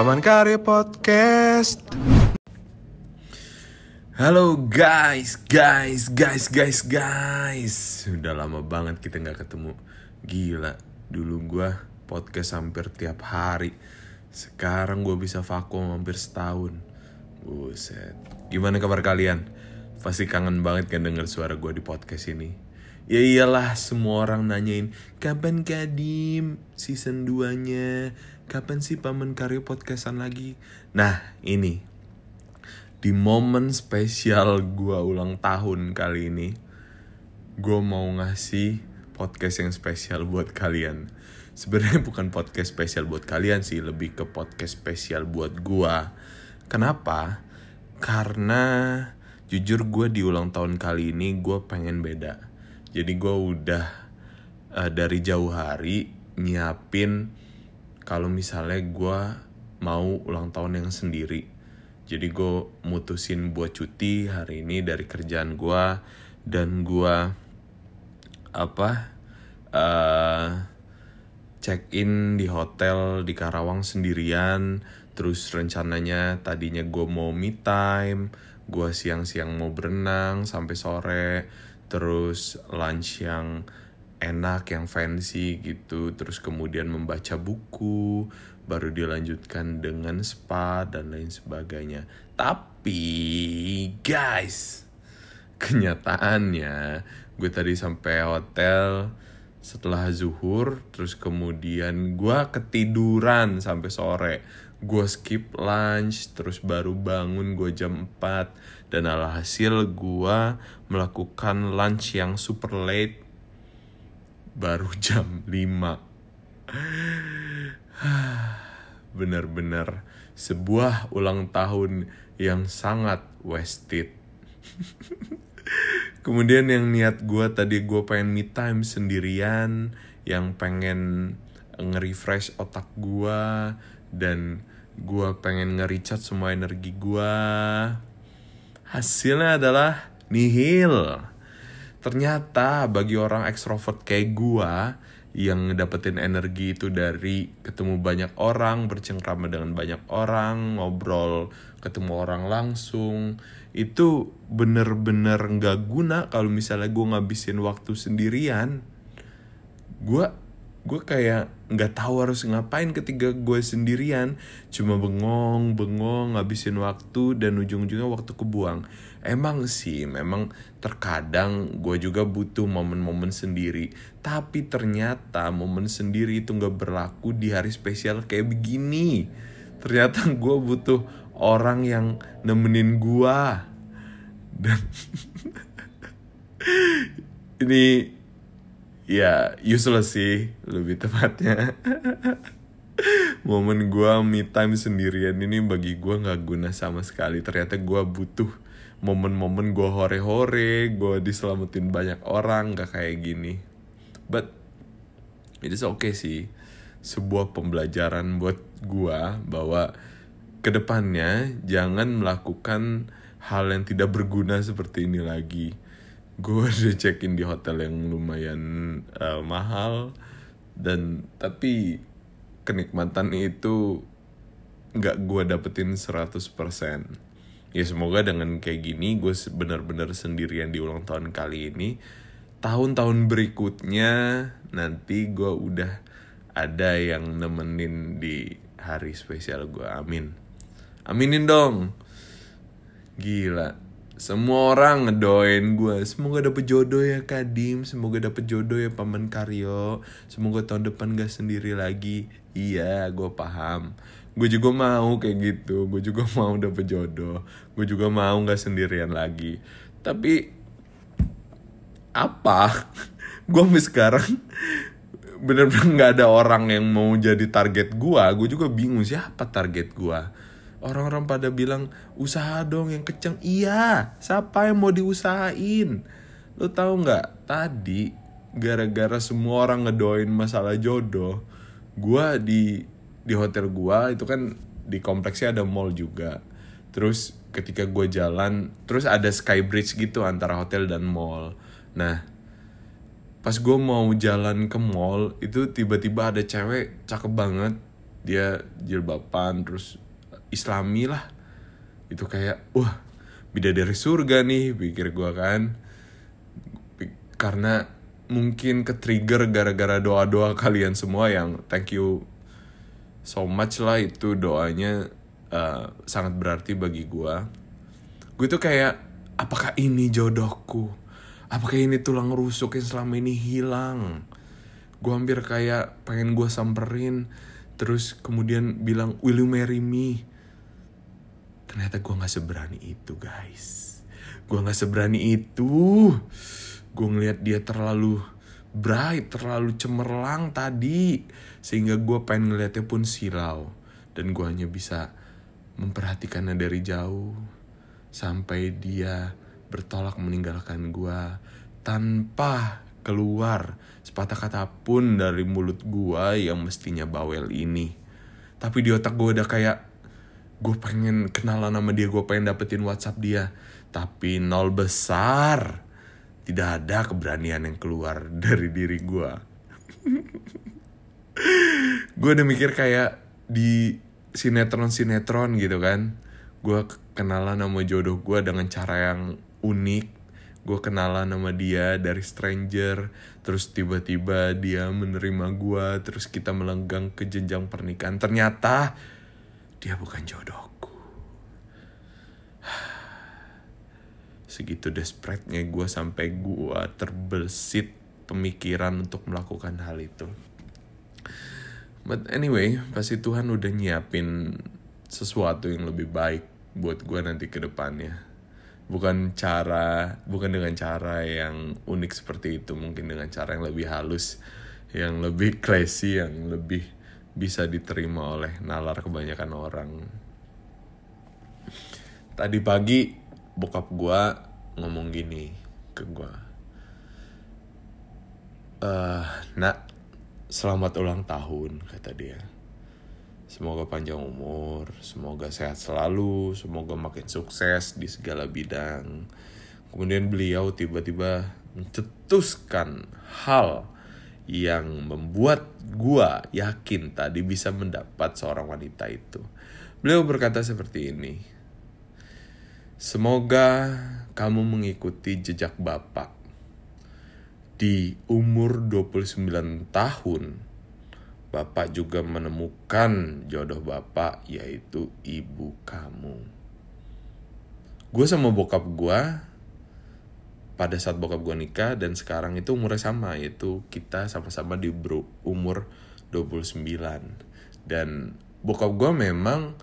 Paman Karya Podcast. Halo guys, guys, guys, guys, guys. Udah lama banget kita nggak ketemu. Gila, dulu gua podcast hampir tiap hari. Sekarang gue bisa vakum hampir setahun. Buset. Gimana kabar kalian? Pasti kangen banget kan denger suara gue di podcast ini. Ya iyalah semua orang nanyain Kapan Kadim season 2 nya Kapan sih Paman Karyo podcastan lagi? Nah ini. Di momen spesial gua ulang tahun kali ini Gue mau ngasih podcast yang spesial buat kalian. Sebenarnya bukan podcast spesial buat kalian sih Lebih ke podcast spesial buat gua. Kenapa? Karena jujur gue di ulang tahun kali ini gue pengen beda. Jadi gue udah uh, dari jauh hari nyiapin kalau misalnya gue mau ulang tahun yang sendiri. Jadi gue mutusin buat cuti hari ini dari kerjaan gue dan gue apa uh, check in di hotel di Karawang sendirian. Terus rencananya tadinya gue mau me time gue siang-siang mau berenang sampai sore. Terus lunch yang enak yang fancy gitu. Terus kemudian membaca buku baru dilanjutkan dengan spa dan lain sebagainya. Tapi guys kenyataannya gue tadi sampai hotel setelah zuhur terus kemudian gue ketiduran sampai sore. Gue skip lunch terus baru bangun gue jam 4 dan alhasil gue melakukan lunch yang super late baru jam 5 bener-bener sebuah ulang tahun yang sangat wasted. Kemudian yang niat gue tadi gue pengen me time sendirian yang pengen nge-refresh otak gue dan gue pengen nge-recharge semua energi gue hasilnya adalah nihil ternyata bagi orang ekstrovert kayak gue yang dapetin energi itu dari ketemu banyak orang bercengkrama dengan banyak orang ngobrol ketemu orang langsung itu bener-bener nggak guna kalau misalnya gue ngabisin waktu sendirian. Gue gue kayak nggak tahu harus ngapain ketika gue sendirian. Cuma bengong bengong ngabisin waktu dan ujung-ujungnya waktu kebuang. Emang sih memang terkadang gue juga butuh momen-momen sendiri. Tapi ternyata momen sendiri itu nggak berlaku di hari spesial kayak begini. Ternyata gue butuh orang yang nemenin gue dan ini ya useless sih lebih tepatnya. Momen gue me time sendirian ini bagi gue nggak guna sama sekali. Ternyata gue butuh momen-momen gue hore-hore gue diselamatin banyak orang gak kayak gini. But it is okay sih. Sebuah pembelajaran buat gue bahwa ke depannya jangan melakukan hal yang tidak berguna seperti ini lagi gue udah check in di hotel yang lumayan uh, mahal. Dan tapi kenikmatan itu nggak gue dapetin 100% ya semoga dengan kayak gini gue benar-benar sendirian di ulang tahun kali ini. Tahun-tahun berikutnya nanti gue udah ada yang nemenin di hari spesial gue amin. Aminin dong. Gila semua orang ngedoain gue semoga dapet jodoh ya Kadim semoga dapet jodoh ya Paman Karyo. Semoga tahun depan gak sendiri lagi. Iya gue paham. Gue juga mau kayak gitu. Gue juga mau dapet jodoh. Gue juga mau gak sendirian lagi. Tapi apa? Gue sampai sekarang bener-bener nggak ada orang yang mau jadi target gue gue juga bingung siapa target gue Orang-orang pada bilang usaha dong yang kenceng. Iya, siapa yang mau diusahain? Lo tau nggak? Tadi gara-gara semua orang ngedoain masalah jodoh, gua di di hotel gua itu kan di kompleksnya ada mall juga. Terus ketika gue jalan, terus ada sky bridge gitu antara hotel dan mall. Nah, pas gue mau jalan ke mall itu tiba-tiba ada cewek cakep banget dia jilbaban terus islami lah. Itu kayak wah bidadari surga nih pikir gue kan. Karena mungkin ke trigger gara-gara doa-doa kalian semua yang thank you so much lah itu doanya eh, sangat berarti bagi gue gue tuh kayak apakah ini jodohku? Apakah ini tulang rusuk yang selama ini hilang? Gue hampir kayak pengen gue samperin terus kemudian bilang will you marry me ternyata gue nggak seberani itu guys. Gue nggak seberani itu. Gue ngeliat dia terlalu bright terlalu cemerlang tadi sehingga gue pengen ngeliatnya pun silau. Dan gue hanya bisa memperhatikannya dari jauh sampai dia bertolak meninggalkan gue tanpa keluar sepatah kata pun dari mulut gue yang mestinya bawel ini. Tapi di otak gue udah kayak gue pengen kenalan sama dia gue pengen dapetin WhatsApp dia. Tapi nol besar. Tidak ada keberanian yang keluar dari diri gue gue udah mikir kayak di sinetron-sinetron gitu kan. Gue kenalan sama jodoh gue dengan cara yang unik. Gue kenalan sama dia dari stranger. Terus tiba-tiba dia menerima gue terus kita melenggang ke jenjang pernikahan. Ternyata dia bukan jodohku segitu desperate-nya gue sampai gue terbesit pemikiran untuk melakukan hal itu But anyway, pasti Tuhan udah nyiapin sesuatu yang lebih baik buat gue nanti ke depannya. Bukan cara, bukan dengan cara yang unik seperti itu, mungkin dengan cara yang lebih halus, yang lebih classy, yang lebih bisa diterima oleh nalar kebanyakan orang. Tadi pagi bokap gue ngomong gini ke gue. Eh, nak, selamat ulang tahun kata dia semoga panjang umur semoga sehat selalu semoga makin sukses di segala bidang kemudian beliau tiba-tiba mencetuskan hal yang membuat gua yakin tadi bisa mendapat seorang wanita itu beliau berkata seperti ini semoga kamu mengikuti jejak bapak di umur 29 tahun, Bapak juga menemukan jodoh Bapak yaitu ibu kamu. Gue sama bokap gue pada saat bokap gue nikah dan sekarang itu umurnya sama yaitu kita sama-sama di umur 29 dan bokap gue memang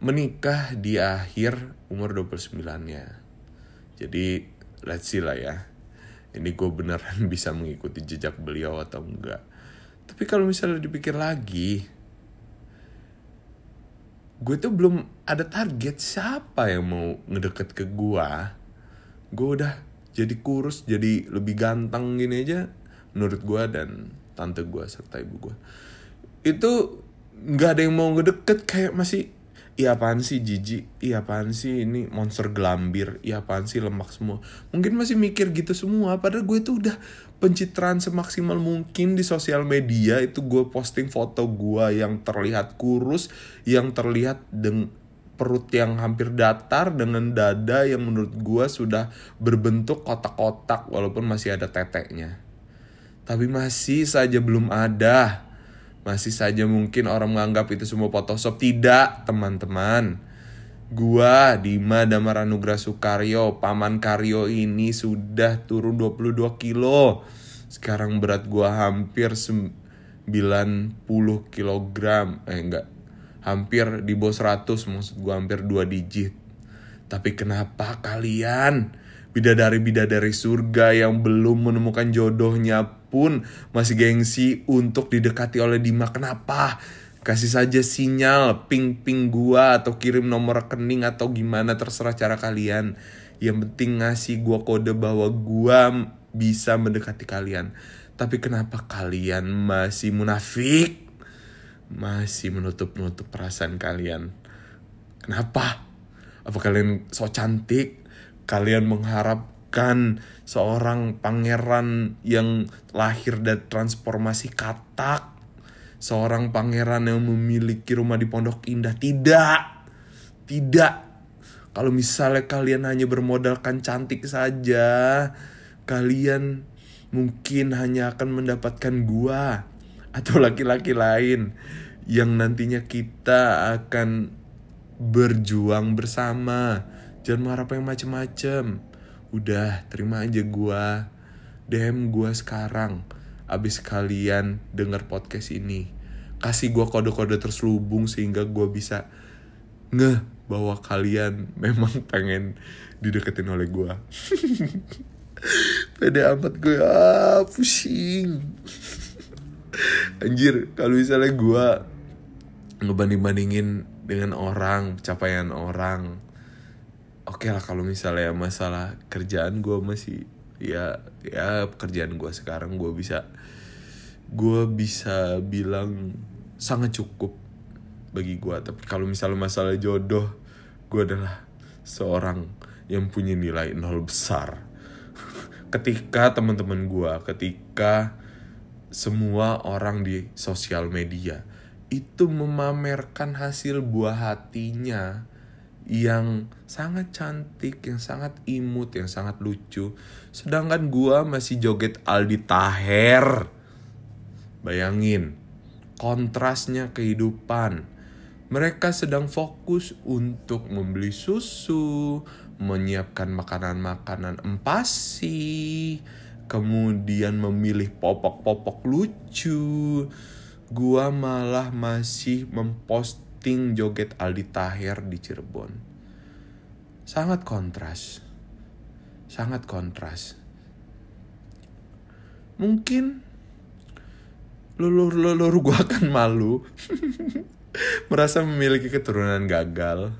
menikah di akhir umur 29 nya jadi let's see lah ya ini gue beneran bisa mengikuti jejak beliau atau enggak. Tapi kalau misalnya dipikir lagi gue tuh belum ada target siapa yang mau ngedeket ke gue gue udah jadi kurus jadi lebih ganteng gini aja menurut gue dan tante gue serta ibu gue itu nggak ada yang mau ngedeket kayak masih Iya apaan sih jijik, iya apaan sih ini monster gelambir, iya apaan sih lemak semua. Mungkin masih mikir gitu semua, padahal gue tuh udah pencitraan semaksimal mungkin di sosial media itu gue posting foto gue yang terlihat kurus, yang terlihat dengan perut yang hampir datar dengan dada yang menurut gue sudah berbentuk kotak-kotak walaupun masih ada teteknya. Tapi masih saja belum ada masih saja mungkin orang menganggap itu semua Photoshop. Tidak, teman-teman. Gua, Dima Damaranugra Sukaryo, Paman Karyo ini sudah turun 22 kilo. Sekarang berat gua hampir 90 kilogram. Eh enggak, hampir di bawah 100, maksud gua hampir 2 digit. Tapi kenapa kalian bidadari-bidadari surga yang belum menemukan jodohnya pun masih gengsi untuk didekati oleh Dima. Kenapa? Kasih saja sinyal ping-ping gua atau kirim nomor rekening atau gimana terserah cara kalian. Yang penting ngasih gua kode bahwa gua bisa mendekati kalian. Tapi kenapa kalian masih munafik? Masih menutup-nutup perasaan kalian. Kenapa? Apa kalian so cantik? Kalian mengharapkan seorang pangeran yang lahir dari transformasi katak seorang pangeran yang memiliki rumah di Pondok Indah. Tidak. Tidak. Kalau misalnya kalian hanya bermodalkan cantik saja, kalian mungkin hanya akan mendapatkan gua atau laki-laki lain yang nantinya kita akan berjuang bersama. Jangan marah yang macem-macem. Udah, terima aja gua. DM gua sekarang. Abis kalian denger podcast ini. Kasih gua kode-kode terselubung sehingga gua bisa ngeh bahwa kalian memang pengen dideketin oleh gua. Pede amat gue ah pusing. Anjir, kalau misalnya gue ngebanding-bandingin dengan orang, capaian orang. Oke lah kalau misalnya masalah kerjaan gue masih ya ya pekerjaan gue sekarang gue bisa gue bisa bilang sangat cukup bagi gue tapi kalau misalnya masalah jodoh gue adalah seorang yang punya nilai nol besar ketika teman-teman gue ketika semua orang di sosial media itu memamerkan hasil buah hatinya yang sangat cantik, yang sangat imut, yang sangat lucu. Sedangkan gua masih joget Aldi Taher. Bayangin, kontrasnya kehidupan. Mereka sedang fokus untuk membeli susu, menyiapkan makanan-makanan empasi, kemudian memilih popok-popok lucu. Gua malah masih memposting joget Aldi Taher di Cirebon. Sangat kontras. Sangat kontras. Mungkin lulur-lulur gua akan malu. Merasa memiliki keturunan gagal.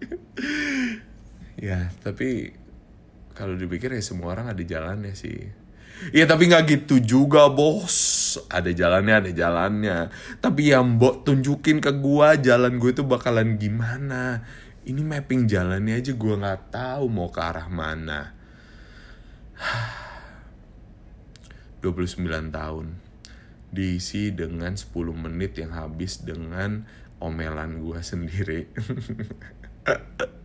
ya, tapi kalau dipikir ya semua orang ada jalannya sih. Iya tapi nggak gitu juga bos. Ada jalannya, ada jalannya. Tapi yang mbok tunjukin ke gua jalan gue itu bakalan gimana. Ini mapping jalannya aja gua nggak tahu mau ke arah mana. 29 tahun diisi dengan 10 menit yang habis dengan omelan gua sendiri.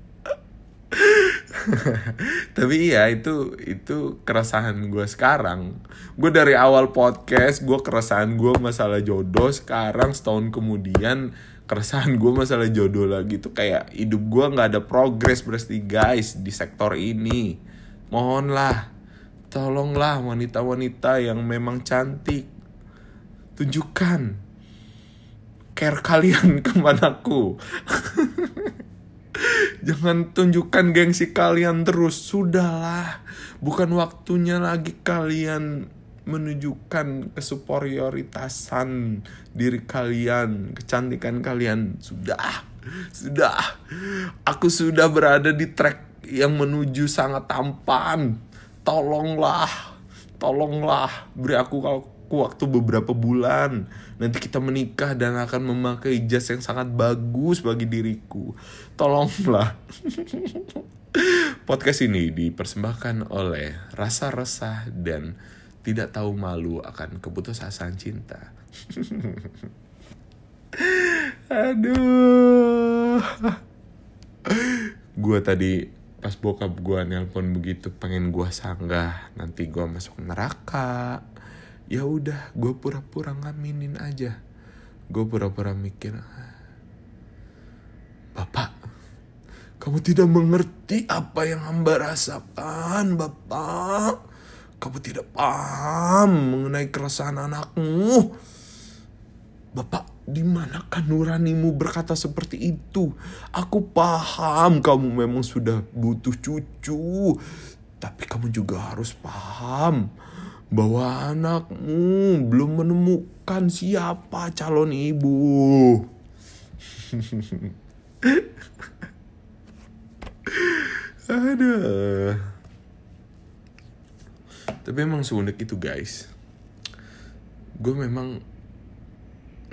tapi iya itu itu keresahan gue sekarang. Gue dari awal podcast gue keresahan gue masalah jodoh. Sekarang setahun kemudian keresahan gue masalah jodoh lagi. Tuh kayak hidup gue nggak ada progres berarti guys di sektor ini. Mohonlah tolonglah wanita-wanita yang memang cantik. Tunjukkan care kalian kemanaku Jangan tunjukkan gengsi kalian terus. Sudahlah. Bukan waktunya lagi kalian menunjukkan kesuperioritasan diri kalian, kecantikan kalian. Sudah. Sudah. Aku sudah berada di track yang menuju sangat tampan. Tolonglah. Tolonglah beri aku waktu beberapa bulan. Nanti kita menikah dan akan memakai jas yang sangat bagus bagi diriku. Tolonglah. Podcast ini dipersembahkan oleh rasa resah dan tidak tahu malu akan keputusasaan cinta. Aduh. Gue tadi pas bokap gue nelpon begitu pengen gue sanggah nanti gue masuk neraka ya udah gue pura-pura ngaminin aja. Gue pura-pura mikir bapak kamu tidak mengerti apa yang hamba rasakan bapak. Kamu tidak paham mengenai keresahan anakmu. Bapak di manakah nuranimu berkata seperti itu? Aku paham kamu memang sudah butuh cucu, tapi kamu juga harus paham bahwa anakmu belum menemukan siapa calon ibu. Aduh. Tapi emang seunik itu guys. Gue memang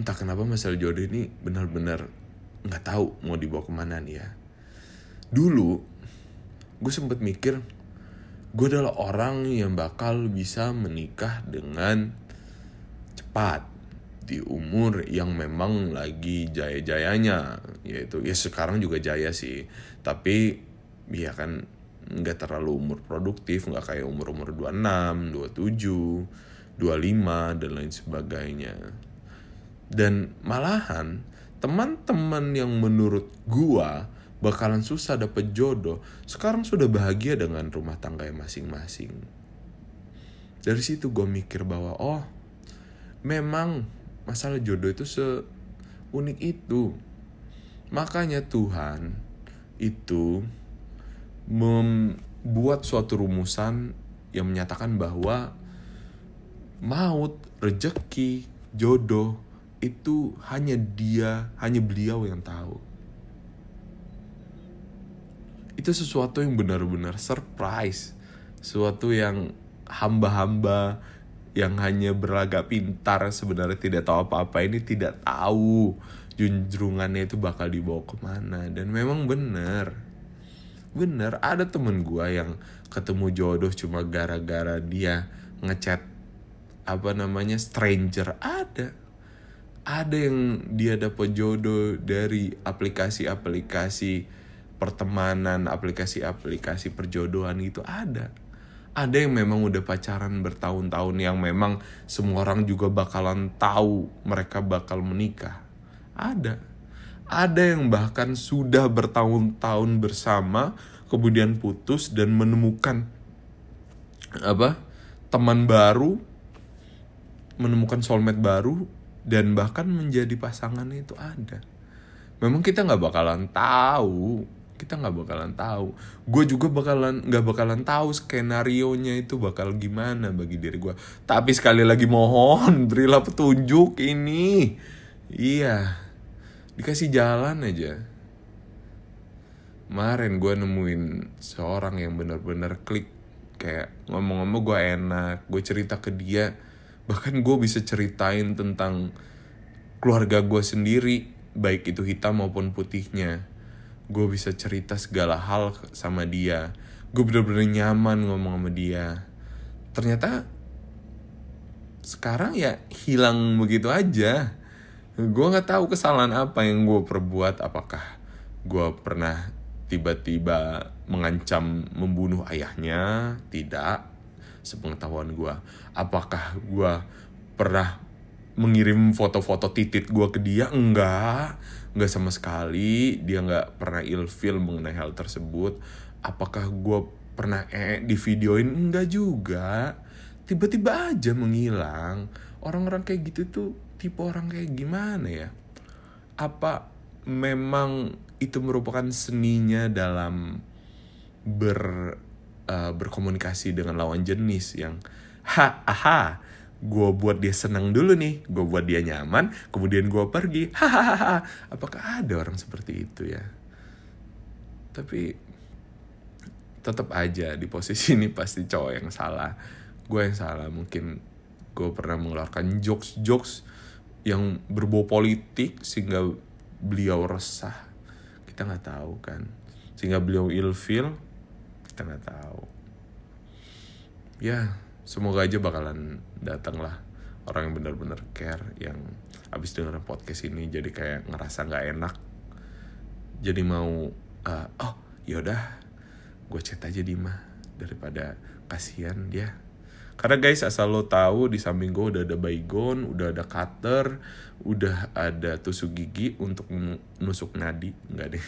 entah kenapa masalah jodoh ini benar-benar nggak tahu mau dibawa ke mana nih ya. Dulu gue sempet mikir gue adalah orang yang bakal bisa menikah dengan cepat di umur yang memang lagi jaya-jayanya yaitu ya sekarang juga jaya sih. Tapi ya kan nggak terlalu umur produktif nggak kayak umur umur 26 27 25 dan lain sebagainya. Dan malahan teman-teman yang menurut gua bakalan susah dapet jodoh. Sekarang sudah bahagia dengan rumah tangga masing-masing. Dari situ gue mikir bahwa oh memang masalah jodoh itu seunik itu. Makanya Tuhan itu membuat suatu rumusan yang menyatakan bahwa maut, rejeki, jodoh itu hanya dia, hanya beliau yang tahu. Itu sesuatu yang benar-benar surprise, sesuatu yang hamba-hamba yang hanya berlagak pintar sebenarnya tidak tahu apa-apa. Ini tidak tahu junjungannya itu bakal dibawa ke mana. Dan memang benar. Bener ada temen gue yang ketemu jodoh cuma gara-gara dia ngechat apa namanya stranger. Ada. Ada yang dia dapat jodoh dari aplikasi-aplikasi pertemanan aplikasi-aplikasi perjodohan itu ada ada yang memang udah pacaran bertahun-tahun yang memang semua orang juga bakalan tahu mereka bakal menikah. Ada. Ada yang bahkan sudah bertahun-tahun bersama kemudian putus dan menemukan apa? teman baru, menemukan soulmate baru dan bahkan menjadi pasangan itu ada. Memang kita nggak bakalan tahu kita nggak bakalan tahu. Gue juga bakalan nggak bakalan tahu skenario nya itu bakal gimana bagi diri gue tapi sekali lagi mohon berilah petunjuk ini. Iya dikasih jalan aja. Kemarin gue nemuin seorang yang benar-benar klik kayak ngomong-ngomong gue enak gue cerita ke dia. Bahkan gue bisa ceritain tentang keluarga gue sendiri baik itu hitam maupun putihnya gue bisa cerita segala hal sama dia. Gue bener-bener nyaman ngomong sama dia. Ternyata sekarang ya hilang begitu aja. Gue nggak tahu kesalahan apa yang gue perbuat. Apakah gue pernah tiba-tiba mengancam membunuh ayahnya? Tidak sepengetahuan gue apakah gue pernah mengirim foto-foto titit gue ke dia? Enggak nggak sama sekali dia nggak pernah ilfil mengenai hal tersebut. Apakah gue pernah eh di videoin enggak juga. Tiba-tiba aja menghilang. Orang-orang kayak gitu tuh tipe orang kayak gimana ya? Apa memang itu merupakan seninya dalam ber uh, berkomunikasi dengan lawan jenis yang ha aha gue buat dia senang dulu nih, gue buat dia nyaman, kemudian gue pergi. Hahaha, apakah ada orang seperti itu ya? Tapi tetap aja di posisi ini pasti cowok yang salah. Gue yang salah, mungkin gue pernah mengeluarkan jokes-jokes yang berbau politik sehingga beliau resah. Kita nggak tahu kan. Sehingga beliau ilfil, kita nggak tahu. Ya, semoga aja bakalan datang lah orang yang benar-benar care yang abis dengerin podcast ini jadi kayak ngerasa nggak enak. Jadi mau uh, oh yaudah gue chat aja Dima daripada kasihan dia. Karena guys asal lo tahu di samping gue udah ada baygon udah ada cutter udah ada tusuk gigi untuk nusuk nadi. Nggak deh.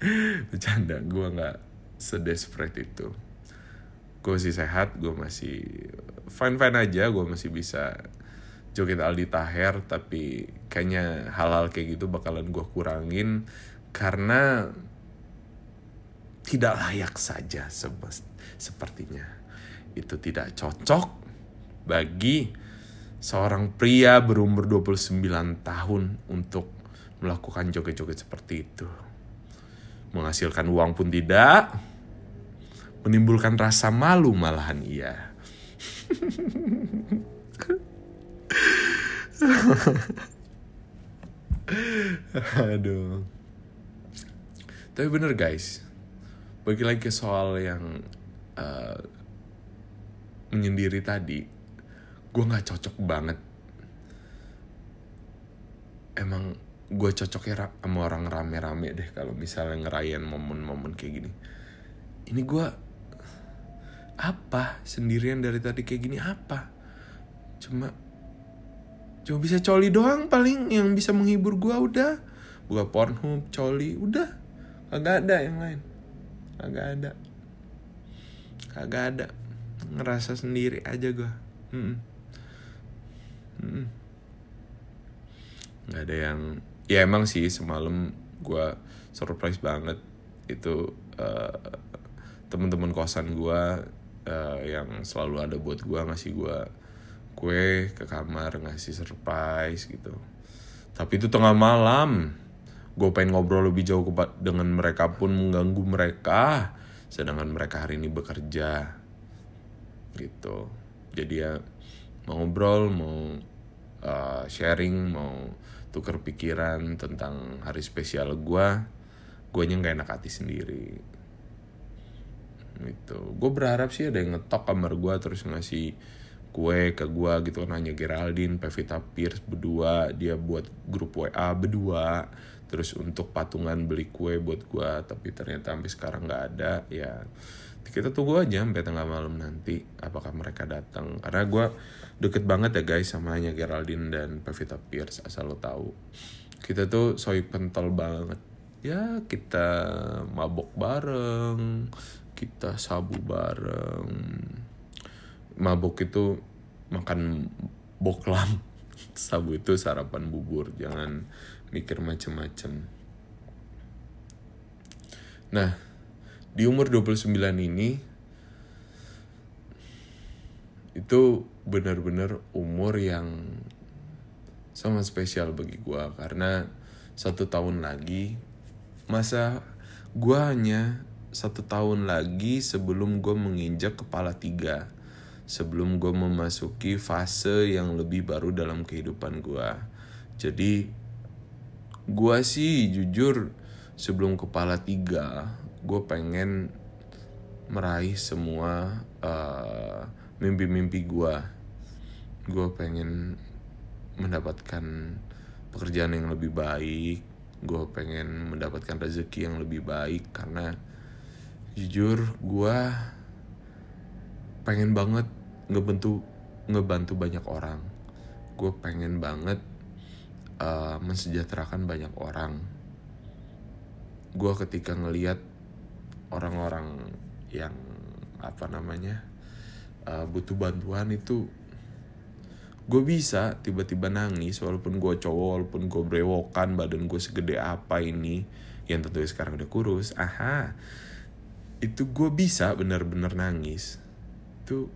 Bercanda gue nggak sedesperate itu gue masih sehat gue masih fine fine aja gue masih bisa joget Aldi Taher tapi kayaknya hal-hal kayak gitu bakalan gue kurangin karena tidak layak saja sepertinya. Itu tidak cocok bagi seorang pria berumur 29 tahun untuk melakukan joget-joget seperti itu. Menghasilkan uang pun tidak menimbulkan rasa malu malahan ia. Aduh. Tapi bener guys, bagi lagi soal yang uh, menyendiri tadi, gue nggak cocok banget. emang gue cocoknya sama orang rame-rame deh kalau misalnya ngerayain momen-momen kayak gini ini gue apa sendirian dari tadi kayak gini apa? Cuma cuma bisa coli doang paling yang bisa menghibur gue udah. Buka Pornhub coli udah. Kagak ada yang lain. Kagak ada. Kagak ada. Ngerasa sendiri aja gue Mm-mm. Mm-mm. nggak ada yang ya emang sih semalam gue surprise banget. Itu eh, teman-teman kosan gue eh, yang selalu ada buat gue ngasih gue kue ke kamar ngasih surprise gitu. Tapi itu tengah malam. Gue pengen ngobrol lebih jauh dengan mereka pun mengganggu mereka sedangkan mereka hari ini bekerja. Gitu. Jadi ya mau ngobrol mau uh, sharing mau tukar pikiran tentang hari spesial gue gue nggak enak hati sendiri gitu. Gue berharap sih ada yang ngetok kamar gue terus ngasih kue ke gue gitu. Nanya Geraldine Pevita Pierce berdua dia buat grup WA berdua. Terus untuk patungan beli kue buat gue tapi ternyata sampai sekarang nggak ada ya. Kita tunggu aja sampai tengah malam nanti apakah mereka datang. Karena gue deket banget ya guys sama hanya Geraldine dan Pevita Pierce asal lo tahu. Kita tuh soy pentol banget. Ya kita mabok bareng kita sabu bareng. Mabok itu makan boklam sabu itu sarapan bubur jangan mikir macem-macem. Nah di umur 29 ini itu benar-benar umur yang sangat spesial bagi gua. Karena satu tahun lagi masa gua hanya satu tahun lagi sebelum gue menginjak kepala tiga. Sebelum gue memasuki fase yang lebih baru dalam kehidupan gue jadi gue sih jujur sebelum kepala tiga gue pengen meraih semua uh, mimpi-mimpi gue gue pengen mendapatkan pekerjaan yang lebih baik. Gue pengen mendapatkan rezeki yang lebih baik karena jujur gue pengen banget ngebantu ngebantu banyak orang. Gue pengen banget uh, mensejahterakan banyak orang. Gue ketika ngeliat orang-orang yang apa namanya uh, butuh bantuan itu gue bisa tiba-tiba nangis walaupun gue cowok walaupun gue brewokan badan gue segede apa ini yang tentunya sekarang udah kurus. Aha itu gue bisa bener-bener nangis. Itu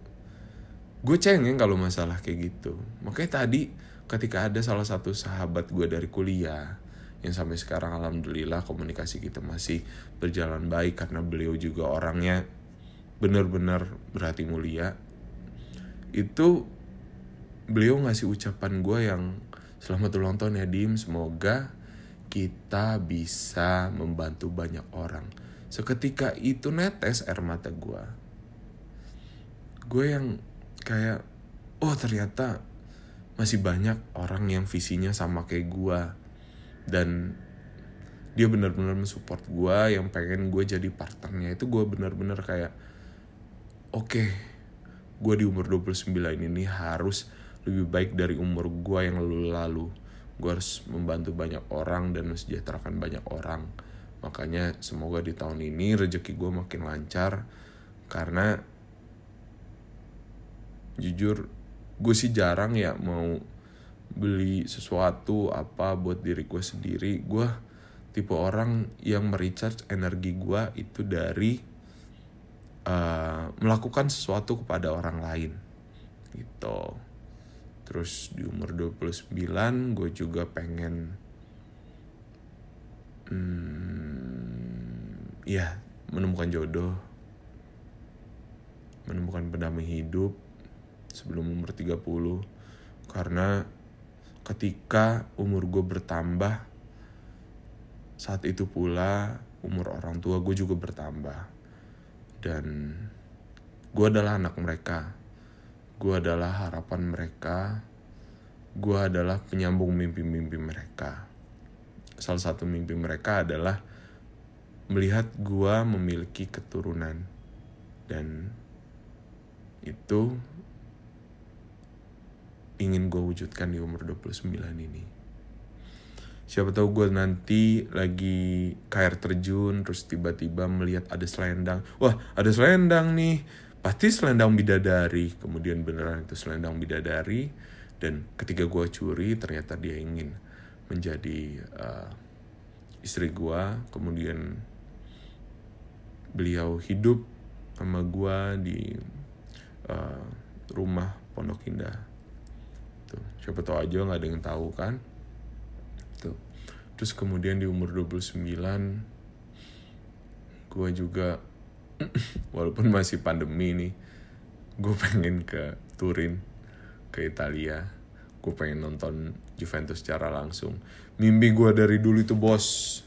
gue cengeng kalau masalah kayak gitu. Makanya tadi ketika ada salah satu sahabat gue dari kuliah yang sampai sekarang alhamdulillah komunikasi kita masih berjalan baik karena beliau juga orangnya bener-bener berhati mulia itu beliau ngasih ucapan gue yang selamat ulang tahun ya Dim. Semoga kita bisa membantu banyak orang seketika itu netes air mata gue gue yang kayak oh ternyata masih banyak orang yang visinya sama kayak gue dan dia benar-benar mensupport gue yang pengen gue jadi partnernya. Itu gue benar-benar kayak oke okay, gue di umur 29 ini harus lebih baik dari umur gue yang lalu-lalu gue harus membantu banyak orang dan mensejahterakan banyak orang makanya semoga di tahun ini rezeki gue makin lancar karena jujur gue sih jarang ya mau beli sesuatu apa buat diri gue sendiri. Gue tipe orang yang merecharge energi gue itu dari uh, melakukan sesuatu kepada orang lain gitu. Terus di umur 29 gue juga pengen hmm, ya menemukan jodoh. Menemukan pendamai hidup sebelum umur 30 karena ketika umur gue bertambah saat itu pula umur orang tua gue juga bertambah. Dan gue adalah anak mereka. Gue adalah harapan mereka. Gue adalah penyambung mimpi-mimpi mereka. Salah satu mimpi mereka adalah melihat gue memiliki keturunan dan itu ingin gue wujudkan di umur 29 ini. Siapa tahu gue nanti lagi ke air terjun terus tiba-tiba melihat ada selendang. Wah, ada selendang nih. Pasti selendang bidadari. Kemudian beneran itu selendang bidadari. Dan ketika gue curi ternyata dia ingin menjadi uh, istri gue. Kemudian beliau hidup sama gue di uh, rumah Pondok Indah. Tuh, siapa tahu aja nggak ada yang tahu kan gitu terus kemudian di umur 29 gue juga walaupun masih pandemi nih gue pengen ke Turin ke Italia gue pengen nonton Juventus secara langsung. Mimpi gue dari dulu itu bos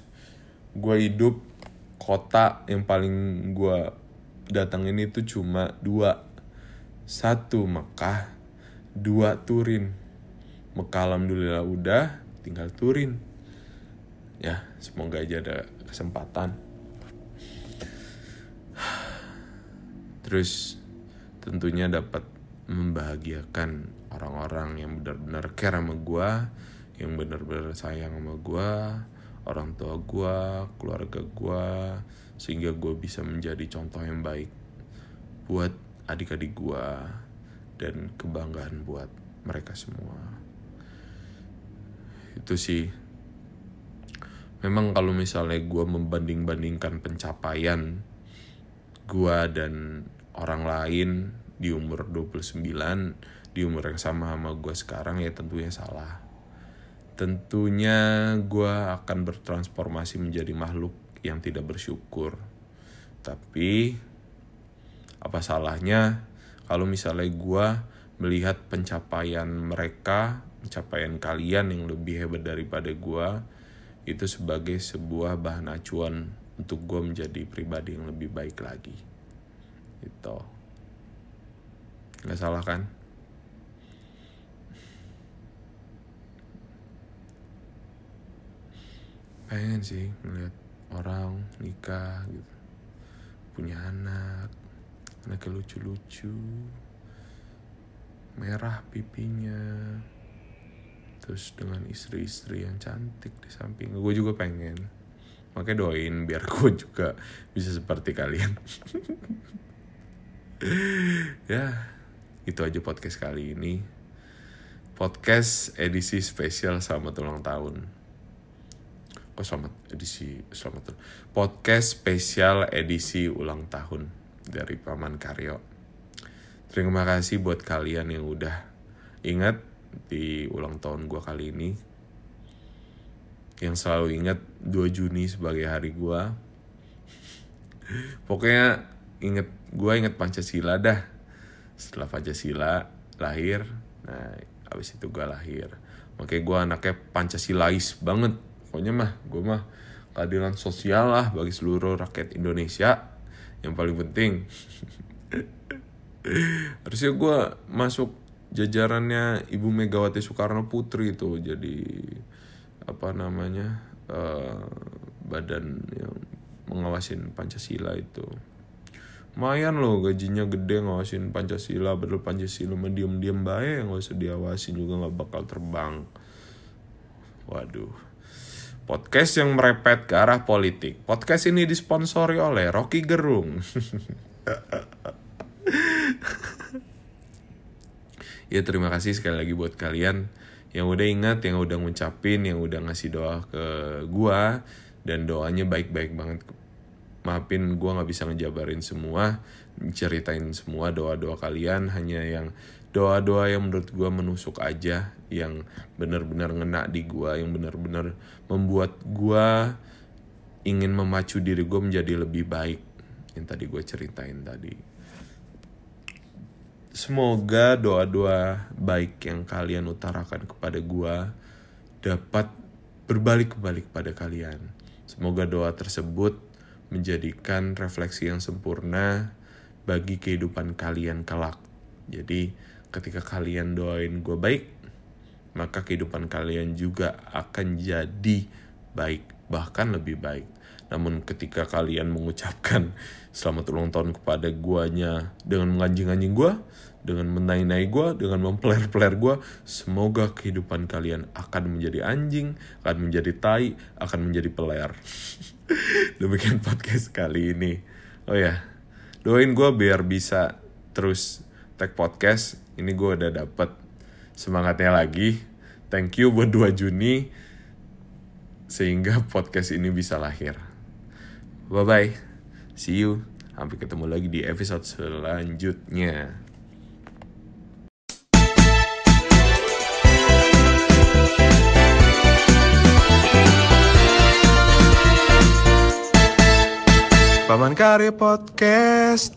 gue hidup kota yang paling gue datangin itu cuma dua. Satu Mekah dua Turin. Mekah alhamdulillah udah tinggal Turin. Ya semoga aja ada kesempatan. Terus tentunya dapat membahagiakan orang-orang yang benar-benar care sama gue yang benar-benar sayang sama gue orang tua gue keluarga gue sehingga gue bisa menjadi contoh yang baik buat adik-adik gue dan kebanggaan buat mereka semua. Itu sih. Memang kalau misalnya gue membanding-bandingkan pencapaian gue dan orang lain di umur 29 di umur yang sama sama gue sekarang ya tentunya salah. Tentunya gue akan bertransformasi menjadi makhluk yang tidak bersyukur. Tapi apa salahnya kalau misalnya gue melihat pencapaian mereka pencapaian kalian yang lebih hebat daripada gue itu sebagai sebuah bahan acuan untuk gue menjadi pribadi yang lebih baik lagi. Itu nggak salah kan? Pengen sih melihat orang nikah gitu. Punya anak anaknya lucu-lucu merah pipinya terus dengan istri-istri yang cantik di samping. Gue juga pengen. Makanya doain biar gue juga bisa seperti kalian. Ya itu aja podcast kali ini. Podcast edisi spesial selamat ulang tahun. Kok selamat edisi selamat podcast spesial edisi ulang tahun dari paman Karyo. Terima kasih buat kalian yang udah ingat di ulang tahun gue kali ini. Yang selalu ingat 2 Juni sebagai hari gue pokoknya inget gue inget Pancasila dah setelah Pancasila lahir nah abis itu gue lahir. Makanya gue anaknya Pancasilais banget. Pokoknya mah gue mah keadilan sosial lah bagi seluruh rakyat Indonesia. Yang paling penting. Harusnya gue masuk jajarannya Ibu Megawati Soekarno Putri itu jadi apa namanya uh, badan yang mengawasin Pancasila itu lumayan loh gajinya gede ngawasin Pancasila. Padahal Pancasila mendiam diam baik nggak usah diawasin juga nggak bakal terbang. Waduh. Podcast yang merepet ke arah politik. Podcast ini disponsori oleh Rocky Gerung. Ya terima kasih sekali lagi buat kalian yang udah ingat, yang udah ngucapin, yang udah ngasih doa ke gua. Dan doanya baik-baik banget. Maafin gua nggak bisa ngejabarin semua, ceritain semua doa-doa kalian, hanya yang doa-doa yang menurut gua menusuk aja, yang benar-benar ngena di gua, yang benar-benar membuat gua ingin memacu diri gue menjadi lebih baik yang tadi gue ceritain tadi semoga doa-doa baik yang kalian utarakan kepada gua dapat berbalik kembali kepada kalian. Semoga doa tersebut menjadikan refleksi yang sempurna bagi kehidupan kalian kelak. Jadi ketika kalian doain gue baik, maka kehidupan kalian juga akan jadi baik, bahkan lebih baik. Namun ketika kalian mengucapkan selamat ulang tahun kepada guanya dengan menganjing-anjing gua, dengan menai-nai gua, dengan mempeler-peler gua, semoga kehidupan kalian akan menjadi anjing, akan menjadi tai, akan menjadi peler. Demikian podcast kali ini. Oh ya, doain gua biar bisa terus tag podcast. Ini gua udah dapet semangatnya lagi. Thank you buat 2 Juni sehingga podcast ini bisa lahir. Bye bye. See you. Sampai ketemu lagi di episode selanjutnya. Paman Karya Podcast.